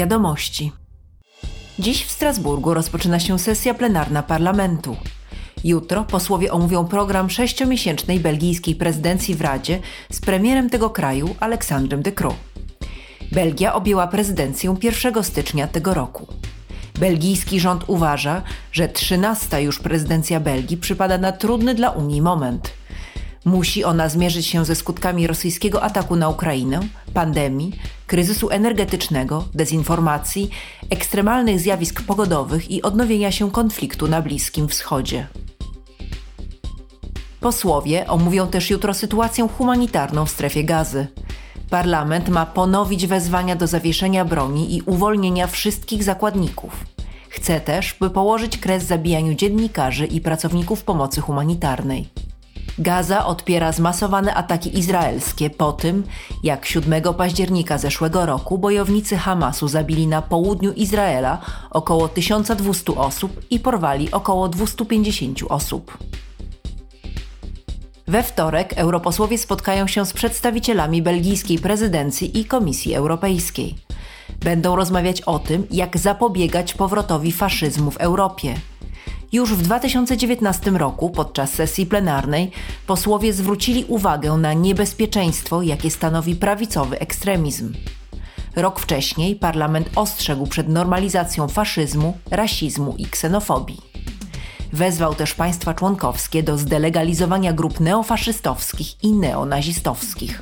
wiadomości. Dziś w Strasburgu rozpoczyna się sesja plenarna parlamentu. Jutro posłowie omówią program sześciomiesięcznej belgijskiej prezydencji w Radzie z premierem tego kraju Aleksandrem de Croo. Belgia objęła prezydencję 1 stycznia tego roku. Belgijski rząd uważa, że 13 już prezydencja Belgii przypada na trudny dla Unii moment – Musi ona zmierzyć się ze skutkami rosyjskiego ataku na Ukrainę, pandemii, kryzysu energetycznego, dezinformacji, ekstremalnych zjawisk pogodowych i odnowienia się konfliktu na Bliskim Wschodzie. Posłowie omówią też jutro sytuację humanitarną w strefie gazy. Parlament ma ponowić wezwania do zawieszenia broni i uwolnienia wszystkich zakładników. Chce też, by położyć kres zabijaniu dziennikarzy i pracowników pomocy humanitarnej. Gaza odpiera zmasowane ataki izraelskie po tym, jak 7 października zeszłego roku bojownicy Hamasu zabili na południu Izraela około 1200 osób i porwali około 250 osób. We wtorek europosłowie spotkają się z przedstawicielami belgijskiej prezydencji i Komisji Europejskiej. Będą rozmawiać o tym, jak zapobiegać powrotowi faszyzmu w Europie – już w 2019 roku, podczas sesji plenarnej, posłowie zwrócili uwagę na niebezpieczeństwo, jakie stanowi prawicowy ekstremizm. Rok wcześniej parlament ostrzegł przed normalizacją faszyzmu, rasizmu i ksenofobii. Wezwał też państwa członkowskie do zdelegalizowania grup neofaszystowskich i neonazistowskich.